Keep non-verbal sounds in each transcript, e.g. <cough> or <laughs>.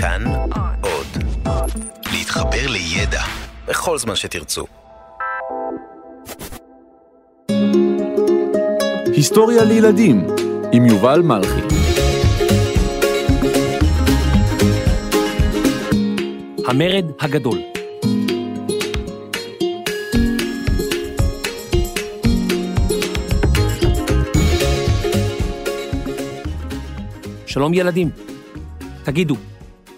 כאן עוד. להתחבר לידע בכל זמן שתרצו. היסטוריה לילדים עם יובל מלכי. המרד הגדול. שלום ילדים. תגידו,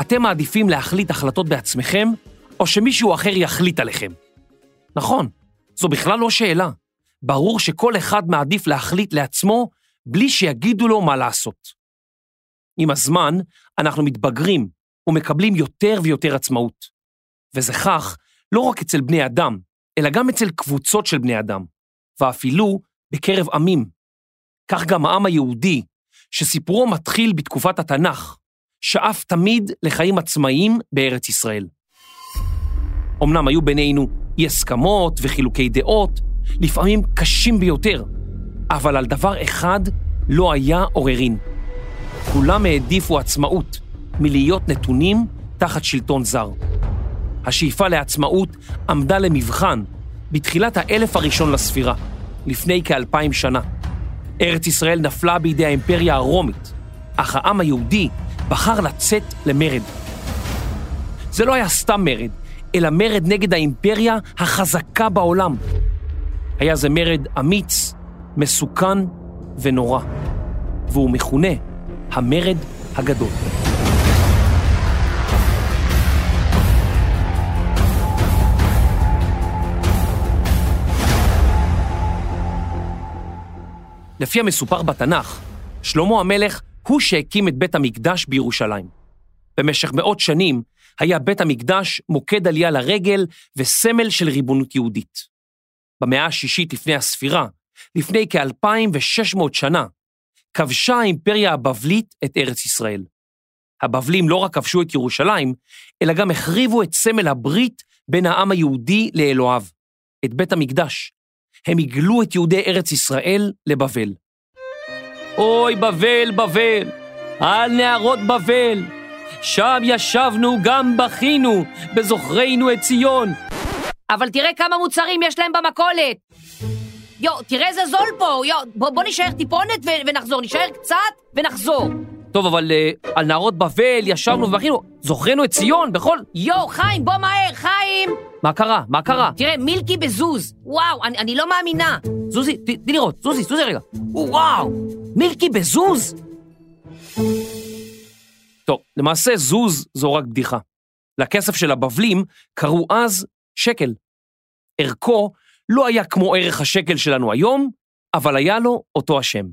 אתם מעדיפים להחליט החלטות בעצמכם, או שמישהו אחר יחליט עליכם? נכון, זו בכלל לא שאלה. ברור שכל אחד מעדיף להחליט לעצמו בלי שיגידו לו מה לעשות. עם הזמן, אנחנו מתבגרים ומקבלים יותר ויותר עצמאות. וזה כך לא רק אצל בני אדם, אלא גם אצל קבוצות של בני אדם, ואפילו בקרב עמים. כך גם העם היהודי, שסיפורו מתחיל בתקופת התנ"ך, שאף תמיד לחיים עצמאיים בארץ ישראל. אמנם היו בינינו אי הסכמות וחילוקי דעות, לפעמים קשים ביותר, אבל על דבר אחד לא היה עוררין. כולם העדיפו עצמאות מלהיות נתונים תחת שלטון זר. השאיפה לעצמאות עמדה למבחן בתחילת האלף הראשון לספירה, לפני כאלפיים שנה. ארץ ישראל נפלה בידי האימפריה הרומית, אך העם היהודי בחר לצאת למרד. זה לא היה סתם מרד, אלא מרד נגד האימפריה החזקה בעולם. היה זה מרד אמיץ, מסוכן ונורא, והוא מכונה המרד הגדול. לפי המסופר בתנ"ך, שלמה המלך הוא שהקים את בית המקדש בירושלים. במשך מאות שנים היה בית המקדש מוקד עלייה לרגל וסמל של ריבונות יהודית. במאה השישית לפני הספירה, לפני כ-2,600 שנה, כבשה האימפריה הבבלית את ארץ ישראל. הבבלים לא רק כבשו את ירושלים, אלא גם החריבו את סמל הברית בין העם היהודי לאלוהיו, את בית המקדש. הם הגלו את יהודי ארץ ישראל לבבל. אוי, בבל, בבל, על נהרות בבל, שם ישבנו גם בכינו, בזוכרנו את ציון. אבל תראה כמה מוצרים יש להם במכולת. יו, תראה איזה זול פה, יו, בוא, בוא נשאר טיפונת ו- ונחזור, נשאר קצת ונחזור. טוב, אבל uh, על נהרות בבל ישבנו ובכינו, זוכרנו את ציון בכל... יו, חיים, בוא מהר, חיים! מה קרה? מה קרה? תראה, מילקי בזוז. וואו, אני, אני לא מאמינה. זוזי, ת- תני לראות, זוזי, זוזי רגע. וואו, מילקי בזוז? טוב, למעשה זוז זו רק בדיחה. לכסף של הבבלים קראו אז שקל. ערכו לא היה כמו ערך השקל שלנו היום, אבל היה לו אותו השם.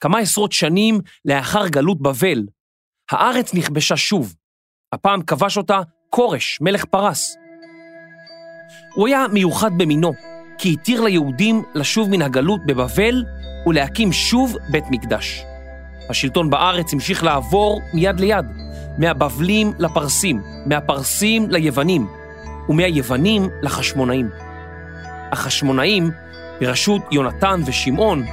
כמה עשרות שנים לאחר גלות בבל, הארץ נכבשה שוב. הפעם כבש אותה כורש, מלך פרס. הוא היה מיוחד במינו, כי התיר ליהודים לשוב מן הגלות בבבל ולהקים שוב בית מקדש. השלטון בארץ המשיך לעבור מיד ליד, מהבבלים לפרסים, מהפרסים ליוונים, ומהיוונים לחשמונאים. החשמונאים, בראשות יונתן ושמעון,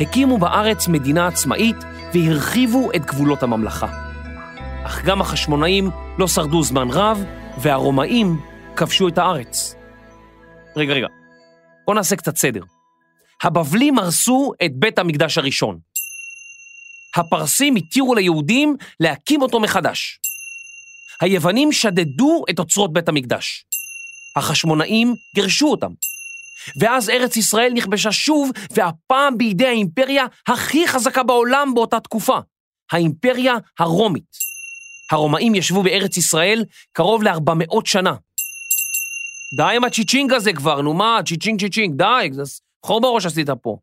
הקימו בארץ מדינה עצמאית והרחיבו את גבולות הממלכה. אך גם החשמונאים לא שרדו זמן רב, והרומאים כבשו את הארץ. רגע, רגע, בואו נעשה קצת סדר. הבבלים הרסו את בית המקדש הראשון. הפרסים התירו ליהודים להקים אותו מחדש. היוונים שדדו את אוצרות בית המקדש. החשמונאים גירשו אותם. ואז ארץ ישראל נכבשה שוב, והפעם בידי האימפריה הכי חזקה בעולם באותה תקופה, האימפריה הרומית. הרומאים ישבו בארץ ישראל קרוב ל-400 שנה. די עם הצ'יצ'ינג הזה כבר, נו מה, צ'יצ'ינג צ'יצ'ינג, די, חור בראש עשית פה.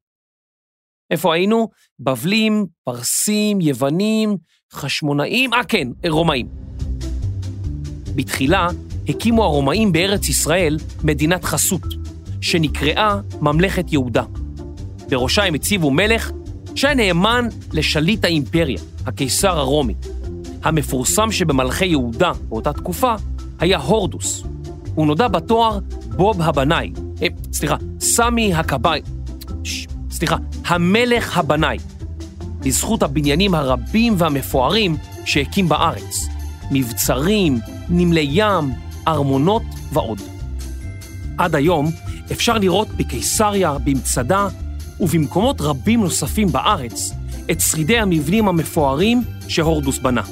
איפה היינו? בבלים, פרסים, יוונים, חשמונאים, אה כן, רומאים. בתחילה הקימו הרומאים בארץ ישראל מדינת חסות, שנקראה ממלכת יהודה. בראשה הם הציבו מלך שהיה נאמן לשליט האימפריה, הקיסר הרומי. המפורסם שבמלכי יהודה באותה תקופה היה הורדוס. הוא נודע בתואר בוב הבנאי, אה, סליחה, סמי הכבאי, סליחה, המלך הבנאי, בזכות הבניינים הרבים והמפוארים שהקים בארץ, מבצרים, נמלי ים, ארמונות ועוד. עד היום אפשר לראות בקיסריה, במצדה ובמקומות רבים נוספים בארץ את שרידי המבנים המפוארים שהורדוס בנה.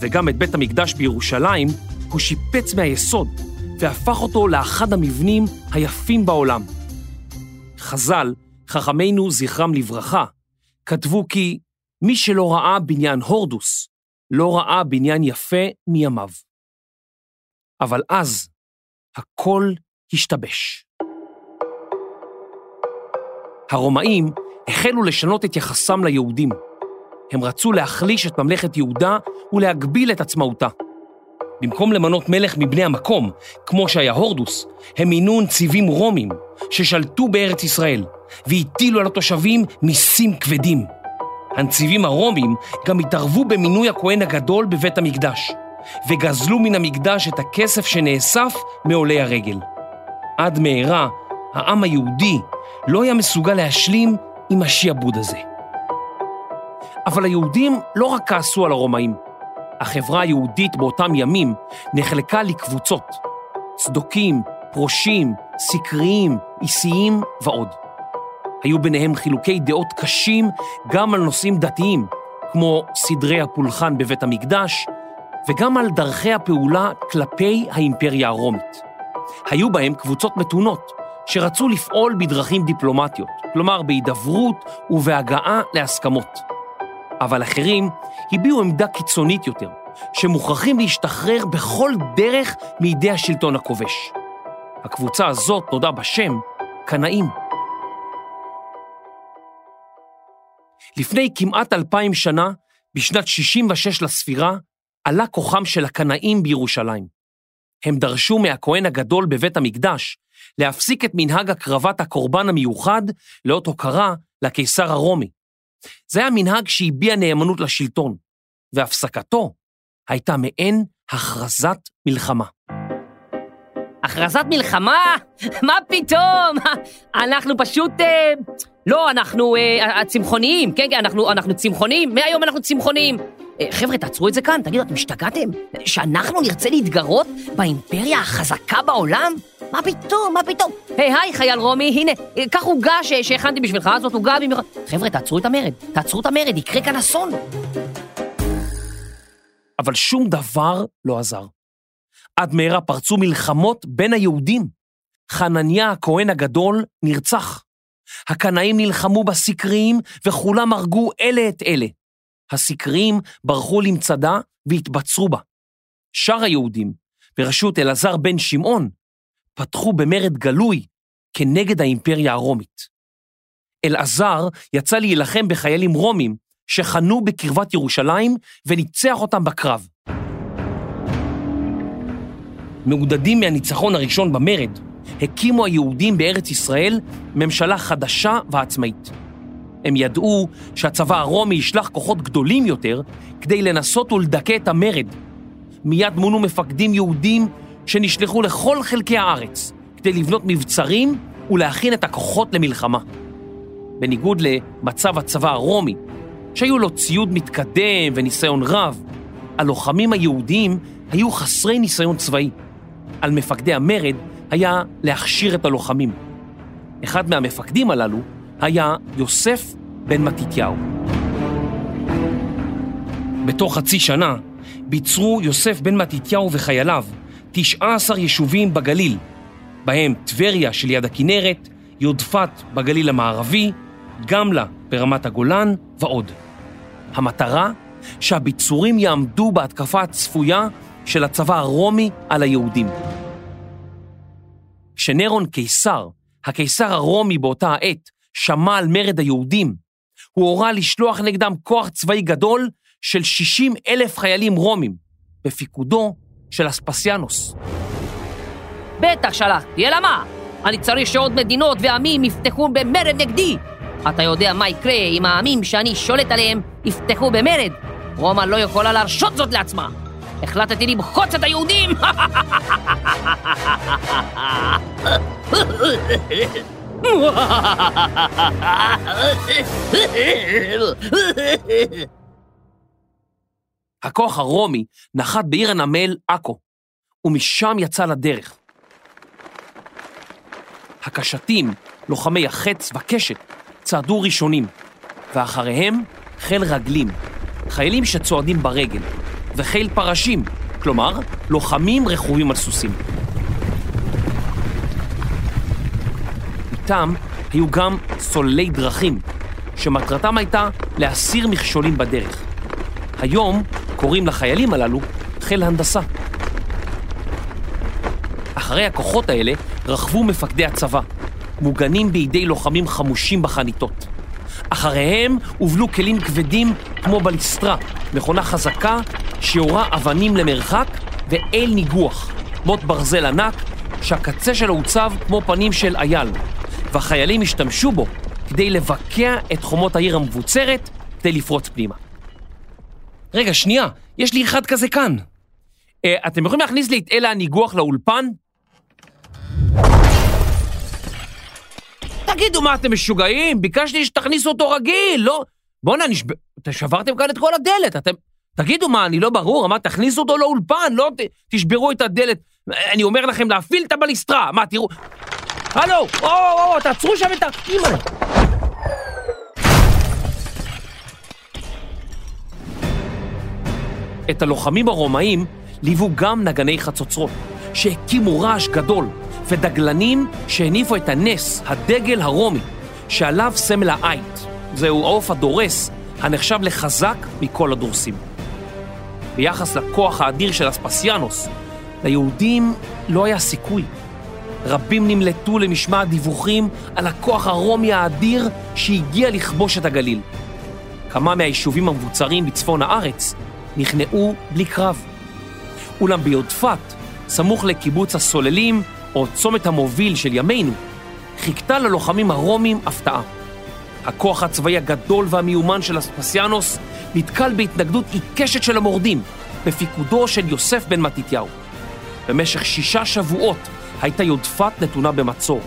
וגם את בית המקדש בירושלים הוא שיפץ מהיסוד והפך אותו לאחד המבנים היפים בעולם. חז"ל, חכמינו זכרם לברכה, כתבו כי מי שלא ראה בניין הורדוס, לא ראה בניין יפה מימיו. אבל אז הכל השתבש. הרומאים החלו לשנות את יחסם ליהודים. הם רצו להחליש את ממלכת יהודה ולהגביל את עצמאותה. במקום למנות מלך מבני המקום, כמו שהיה הורדוס, הם מינו נציבים רומים ששלטו בארץ ישראל והטילו על התושבים מיסים כבדים. הנציבים הרומים גם התערבו במינוי הכהן הגדול בבית המקדש, וגזלו מן המקדש את הכסף שנאסף מעולי הרגל. עד מהרה, העם היהודי לא היה מסוגל להשלים עם השיעבוד הזה. אבל היהודים לא רק כעסו על הרומאים, החברה היהודית באותם ימים נחלקה לקבוצות, צדוקים, פרושים, סקריים, איסיים ועוד. היו ביניהם חילוקי דעות קשים גם על נושאים דתיים, כמו סדרי הפולחן בבית המקדש, וגם על דרכי הפעולה כלפי האימפריה הרומית. היו בהם קבוצות מתונות, שרצו לפעול בדרכים דיפלומטיות, כלומר בהידברות ובהגעה להסכמות. אבל אחרים הביעו עמדה קיצונית יותר, שמוכרחים להשתחרר בכל דרך מידי השלטון הכובש. הקבוצה הזאת נודעה בשם קנאים. לפני כמעט אלפיים שנה, בשנת 66 לספירה, עלה כוחם של הקנאים בירושלים. הם דרשו מהכהן הגדול בבית המקדש להפסיק את מנהג הקרבת הקורבן המיוחד לאות הוקרה לקיסר הרומי. זה היה מנהג שהביע נאמנות לשלטון, והפסקתו הייתה מעין הכרזת מלחמה. הכרזת מלחמה? מה פתאום? אנחנו פשוט... אה, לא, אנחנו אה, הצמחוניים, כן, כן, אנחנו, אנחנו צמחוניים, מהיום אנחנו צמחוניים. אה, חבר'ה, תעצרו את זה כאן, תגידו, אתם השתגעתם? שאנחנו נרצה להתגרות באימפריה החזקה בעולם? מה פתאום, מה פתאום? היי, היי, חייל רומי, הנה, אה, קח עוגה שהכנתי בשבילך, זאת עוגה במיוחד. חבר'ה, תעצרו את המרד, תעצרו את המרד, יקרה כאן אסון. אבל שום דבר לא עזר. עד מהרה פרצו מלחמות בין היהודים. חנניה הכהן הגדול נרצח. הקנאים נלחמו בסקריים וכולם הרגו אלה את אלה. הסקריים ברחו למצדה והתבצרו בה. שאר היהודים, בראשות אלעזר בן שמעון, פתחו במרד גלוי כנגד האימפריה הרומית. אלעזר יצא להילחם בחיילים רומים שחנו בקרבת ירושלים וניצח אותם בקרב. מעודדים מהניצחון הראשון במרד, הקימו היהודים בארץ ישראל ממשלה חדשה ועצמאית. הם ידעו שהצבא הרומי ישלח כוחות גדולים יותר כדי לנסות ולדכא את המרד. מיד מונו מפקדים יהודים שנשלחו לכל חלקי הארץ כדי לבנות מבצרים ולהכין את הכוחות למלחמה. בניגוד למצב הצבא הרומי, שהיו לו ציוד מתקדם וניסיון רב, הלוחמים היהודים היו חסרי ניסיון צבאי. על מפקדי המרד היה להכשיר את הלוחמים. אחד מהמפקדים הללו היה יוסף בן מתתיהו. בתוך חצי שנה ביצרו יוסף בן מתתיהו וחייליו 19 יישובים בגליל, בהם טבריה שליד הכנרת, יודפת בגליל המערבי, גמלה ברמת הגולן ועוד. המטרה שהביצורים יעמדו בהתקפה הצפויה של הצבא הרומי על היהודים. כשנרון קיסר, הקיסר הרומי באותה העת, שמע על מרד היהודים, הוא הורה לשלוח נגדם כוח צבאי גדול של 60 אלף חיילים רומים, בפיקודו של אספסיאנוס. בטח שלחתי, אלא מה? אני צריך שעוד מדינות ועמים יפתחו במרד נגדי. אתה יודע מה יקרה אם העמים שאני שולט עליהם יפתחו במרד? רומא לא יכולה להרשות זאת לעצמה. החלטתי למחוץ את היהודים! <laughs> <laughs> <laughs> הכוח הרומי נחת בעיר הנמל עכו, ומשם יצא לדרך. הקשתים, לוחמי החץ והקשת, צעדו ראשונים, ואחריהם חיל רגלים, חיילים שצועדים ברגל, וחיל פרשים, כלומר, לוחמים רכובים על סוסים. איתם היו גם סוללי דרכים, שמטרתם הייתה להסיר מכשולים בדרך. היום קוראים לחיילים הללו חיל הנדסה. אחרי הכוחות האלה רכבו מפקדי הצבא, מוגנים בידי לוחמים חמושים בחניתות. אחריהם הובלו כלים כבדים כמו בליסטרה, מכונה חזקה שיורה אבנים למרחק ואל ניגוח, מוט ברזל ענק שהקצה שלו הוצב כמו פנים של אייל, והחיילים השתמשו בו כדי לבקע את חומות העיר המבוצרת כדי לפרוץ פנימה. רגע, שנייה, יש לי אחד כזה כאן. אה, אתם יכולים להכניס לי את אלה הניגוח לאולפן? תגידו, מה, אתם משוגעים? ביקשתי שתכניסו אותו רגיל, לא... בואנה, נשב... אתם שברתם כאן את כל הדלת, אתם... תגידו, מה, אני לא ברור? אמרת, תכניסו אותו לאולפן, לא ת... תשברו את הדלת. אני אומר לכם להפעיל את הבליסטרה. מה, תראו... הלו, או, או, או, תעצרו שם את ה... אימא'לה. את הלוחמים הרומאים ליוו גם נגני חצוצרות, שהקימו רעש גדול, ודגלנים שהניפו את הנס, הדגל הרומי, שעליו סמל העית. זהו העוף הדורס, הנחשב לחזק מכל הדורסים. ביחס לכוח האדיר של אספסיאנוס, ליהודים לא היה סיכוי. רבים נמלטו למשמע הדיווחים על הכוח הרומי האדיר שהגיע לכבוש את הגליל. כמה מהיישובים המבוצרים בצפון הארץ נכנעו בלי קרב. אולם ביודפת, סמוך לקיבוץ הסוללים, או צומת המוביל של ימינו, חיכתה ללוחמים הרומים הפתעה. הכוח הצבאי הגדול והמיומן של אספסיאנוס נתקל בהתנגדות עיקשת של המורדים, בפיקודו של יוסף בן מתתיהו. במשך שישה שבועות הייתה יודפת נתונה במצור,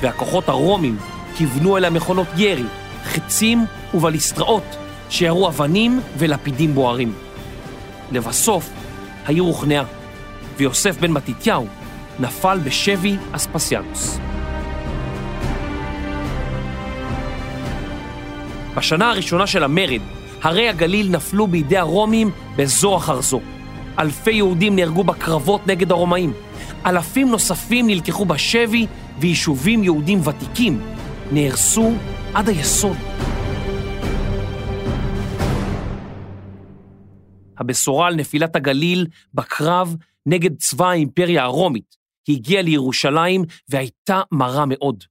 והכוחות הרומים כיוונו אליה מכונות ירי, חצים ובליסטראות, שירו אבנים ולפידים בוערים. לבסוף, העיר הוכנעה, ויוסף בן מתתיהו נפל בשבי אספסיאנוס. בשנה הראשונה של המרד, הרי הגליל נפלו בידי הרומים בזו אחר זו. אלפי יהודים נהרגו בקרבות נגד הרומאים. אלפים נוספים נלקחו בשבי, ויישובים יהודים ותיקים נהרסו עד היסוד. הבשורה על נפילת הגליל בקרב נגד צבא האימפריה הרומית הגיעה לירושלים והייתה מרה מאוד.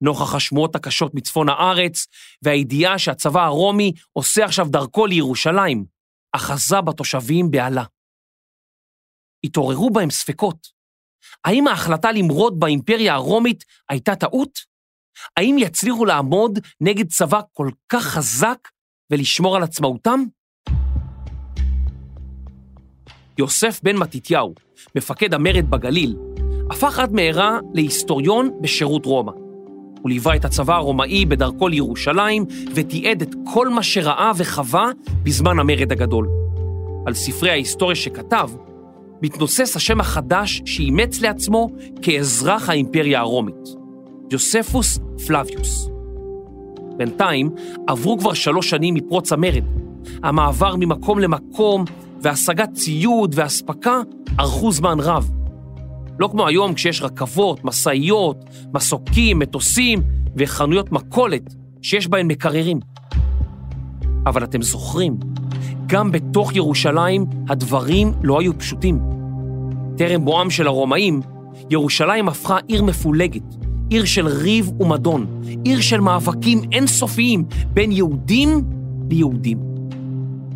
נוכח השמועות הקשות מצפון הארץ והידיעה שהצבא הרומי עושה עכשיו דרכו לירושלים, אחזה בתושבים בהלה. התעוררו בהם ספקות. האם ההחלטה למרוד באימפריה הרומית הייתה טעות? האם יצליחו לעמוד נגד צבא כל כך חזק ולשמור על עצמאותם? יוסף בן מתתיהו, מפקד המרד בגליל, הפך עד מהרה להיסטוריון בשירות רומא. הוא ליווה את הצבא הרומאי בדרכו לירושלים ותיעד את כל מה שראה וחווה בזמן המרד הגדול. על ספרי ההיסטוריה שכתב, מתנוסס השם החדש שאימץ לעצמו כאזרח האימפריה הרומית, יוספוס פלביוס. בינתיים עברו כבר שלוש שנים מפרוץ המרד. המעבר ממקום למקום והשגת ציוד ואספקה ארכו זמן רב. לא כמו היום כשיש רכבות, משאיות, מסוקים, מטוסים וחנויות מכולת שיש בהן מקררים. אבל אתם זוכרים, גם בתוך ירושלים הדברים לא היו פשוטים. טרם בואם של הרומאים, ירושלים הפכה עיר מפולגת, עיר של ריב ומדון, עיר של מאבקים אינסופיים בין יהודים ליהודים.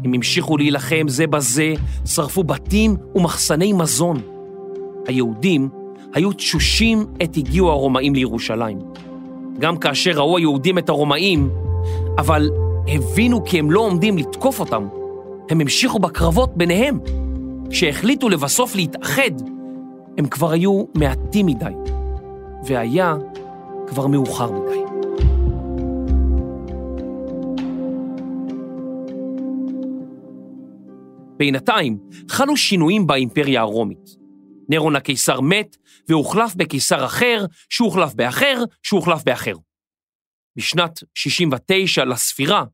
הם המשיכו להילחם זה בזה, שרפו בתים ומחסני מזון. היהודים היו תשושים עת הגיעו הרומאים לירושלים. גם כאשר ראו היהודים את הרומאים, אבל הבינו כי הם לא עומדים לתקוף אותם, הם המשיכו בקרבות ביניהם. כשהחליטו לבסוף להתאחד, הם כבר היו מעטים מדי, והיה כבר מאוחר מדי. בינתיים חלו שינויים באימפריה הרומית. נירון הקיסר מת והוחלף בקיסר אחר, שהוחלף באחר, שהוחלף באחר. בשנת 69 לספירה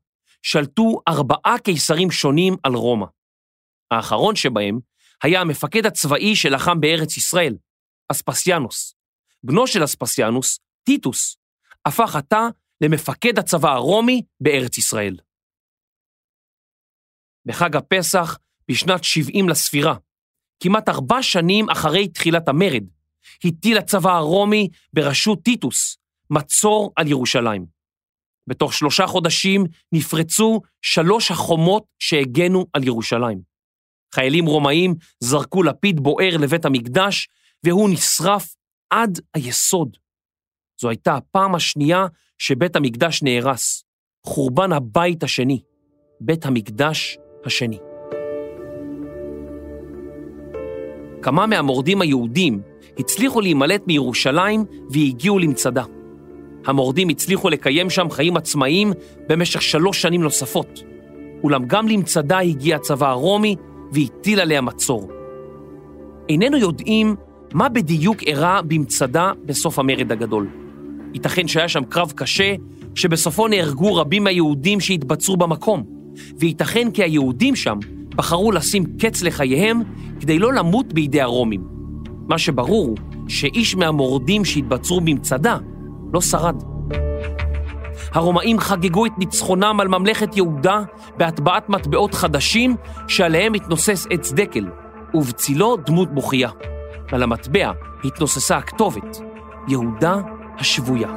שלטו ארבעה קיסרים שונים על רומא. האחרון שבהם היה המפקד הצבאי שלחם בארץ ישראל, אספסיאנוס. בנו של אספסיאנוס, טיטוס, הפך עתה למפקד הצבא הרומי בארץ ישראל. בחג הפסח, בשנת 70 לספירה, כמעט ארבע שנים אחרי תחילת המרד, הטיל הצבא הרומי בראשות טיטוס מצור על ירושלים. בתוך שלושה חודשים נפרצו שלוש החומות שהגנו על ירושלים. חיילים רומאים זרקו לפיד בוער לבית המקדש, והוא נשרף עד היסוד. זו הייתה הפעם השנייה שבית המקדש נהרס, חורבן הבית השני, בית המקדש השני. כמה מהמורדים היהודים הצליחו להימלט מירושלים והגיעו למצדה. המורדים הצליחו לקיים שם חיים עצמאיים במשך שלוש שנים נוספות, אולם גם למצדה הגיע הצבא הרומי והטיל עליה מצור. איננו יודעים מה בדיוק אירע במצדה בסוף המרד הגדול. ייתכן שהיה שם קרב קשה, שבסופו נהרגו רבים מהיהודים שהתבצרו במקום, וייתכן כי היהודים שם בחרו לשים קץ לחייהם כדי לא למות בידי הרומים. מה שברור שאיש מהמורדים שהתבצרו במצדה לא שרד. הרומאים חגגו את ניצחונם על ממלכת יהודה בהטבעת מטבעות חדשים שעליהם התנוסס עץ דקל, ובצילו דמות בוכייה. על המטבע התנוססה הכתובת, יהודה השבויה.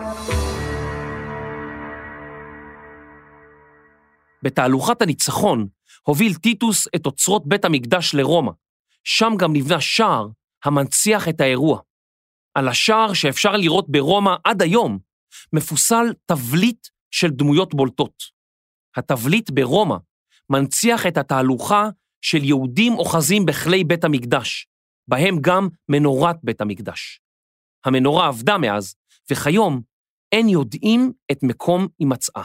בתהלוכת הניצחון הוביל טיטוס את אוצרות בית המקדש לרומא. שם גם נבנה שער המנציח את האירוע. על השער שאפשר לראות ברומא עד היום, מפוסל תבליט של דמויות בולטות. התבליט ברומא מנציח את התהלוכה של יהודים אוחזים בכלי בית המקדש, בהם גם מנורת בית המקדש. המנורה עבדה מאז, וכיום אין יודעים את מקום הימצאה.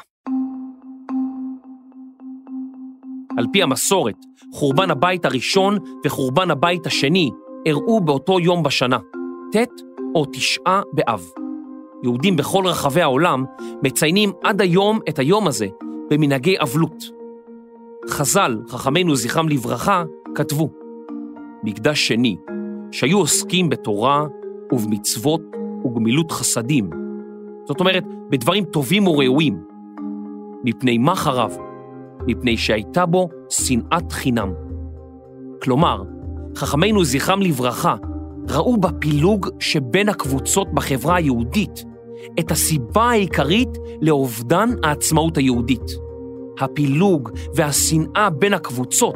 על פי המסורת, חורבן הבית הראשון וחורבן הבית השני אירעו באותו יום בשנה, ט' או תשעה באב. יהודים בכל רחבי העולם מציינים עד היום את היום הזה במנהגי אבלות. חז"ל, חכמינו זכרם לברכה, כתבו, מקדש שני, שהיו עוסקים בתורה ובמצוות וגמילות חסדים, זאת אומרת, בדברים טובים וראויים, מפני מה חרב? מפני שהייתה בו שנאת חינם. כלומר, חכמינו זכרם לברכה ראו בפילוג שבין הקבוצות בחברה היהודית את הסיבה העיקרית לאובדן העצמאות היהודית. הפילוג והשנאה בין הקבוצות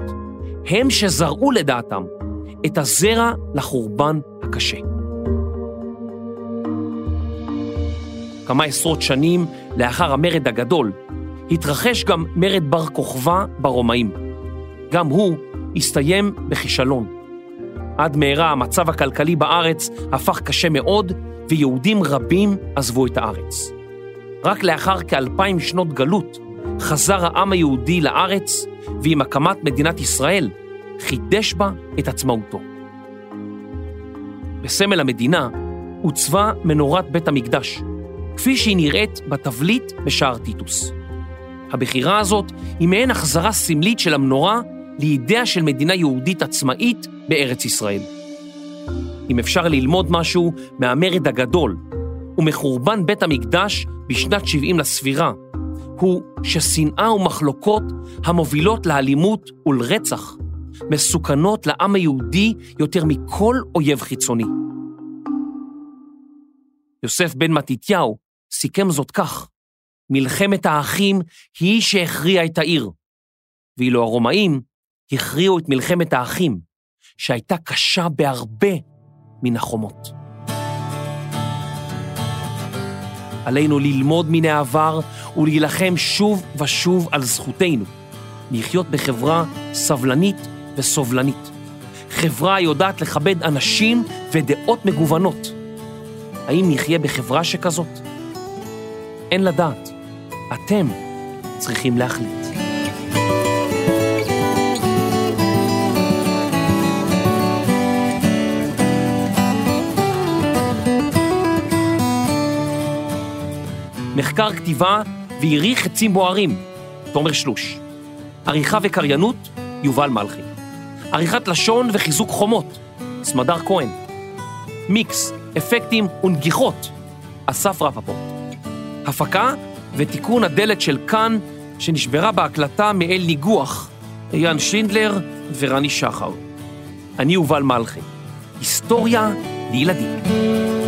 הם שזרעו לדעתם את הזרע לחורבן הקשה. כמה עשרות שנים לאחר המרד הגדול, התרחש גם מרד בר כוכבא ברומאים. גם הוא הסתיים בכישלון. עד מהרה המצב הכלכלי בארץ הפך קשה מאוד, ויהודים רבים עזבו את הארץ. רק לאחר כאלפיים שנות גלות חזר העם היהודי לארץ, ועם הקמת מדינת ישראל חידש בה את עצמאותו. בסמל המדינה עוצבה מנורת בית המקדש, כפי שהיא נראית בתבליט בשער טיטוס. הבחירה הזאת היא מעין החזרה סמלית של המנורה לידיה של מדינה יהודית עצמאית בארץ ישראל. אם אפשר ללמוד משהו מהמרד הגדול ומחורבן בית המקדש בשנת 70 לספירה, הוא ששנאה ומחלוקות המובילות לאלימות ולרצח מסוכנות לעם היהודי יותר מכל אויב חיצוני. יוסף בן מתתיהו סיכם זאת כך: מלחמת האחים היא שהכריעה את העיר, ואילו הרומאים הכריעו את מלחמת האחים, שהייתה קשה בהרבה מן החומות. עלינו ללמוד מן העבר ולהילחם שוב ושוב על זכותנו, לחיות בחברה סבלנית וסובלנית. חברה היודעת לכבד אנשים ודעות מגוונות. האם נחיה בחברה שכזאת? אין לדעת. אתם צריכים להחליט. מחקר כתיבה והעריך חצים בוערים, תומר שלוש. עריכה וקריינות, יובל מלכי. עריכת לשון וחיזוק חומות, סמדר כהן. מיקס, אפקטים ונגיחות, אסף רפפורט. הפקה ותיקון הדלת של כאן, שנשברה בהקלטה מאל ניגוח, אייל שינדלר ורני שחר. אני יובל מלכי. היסטוריה לילדים.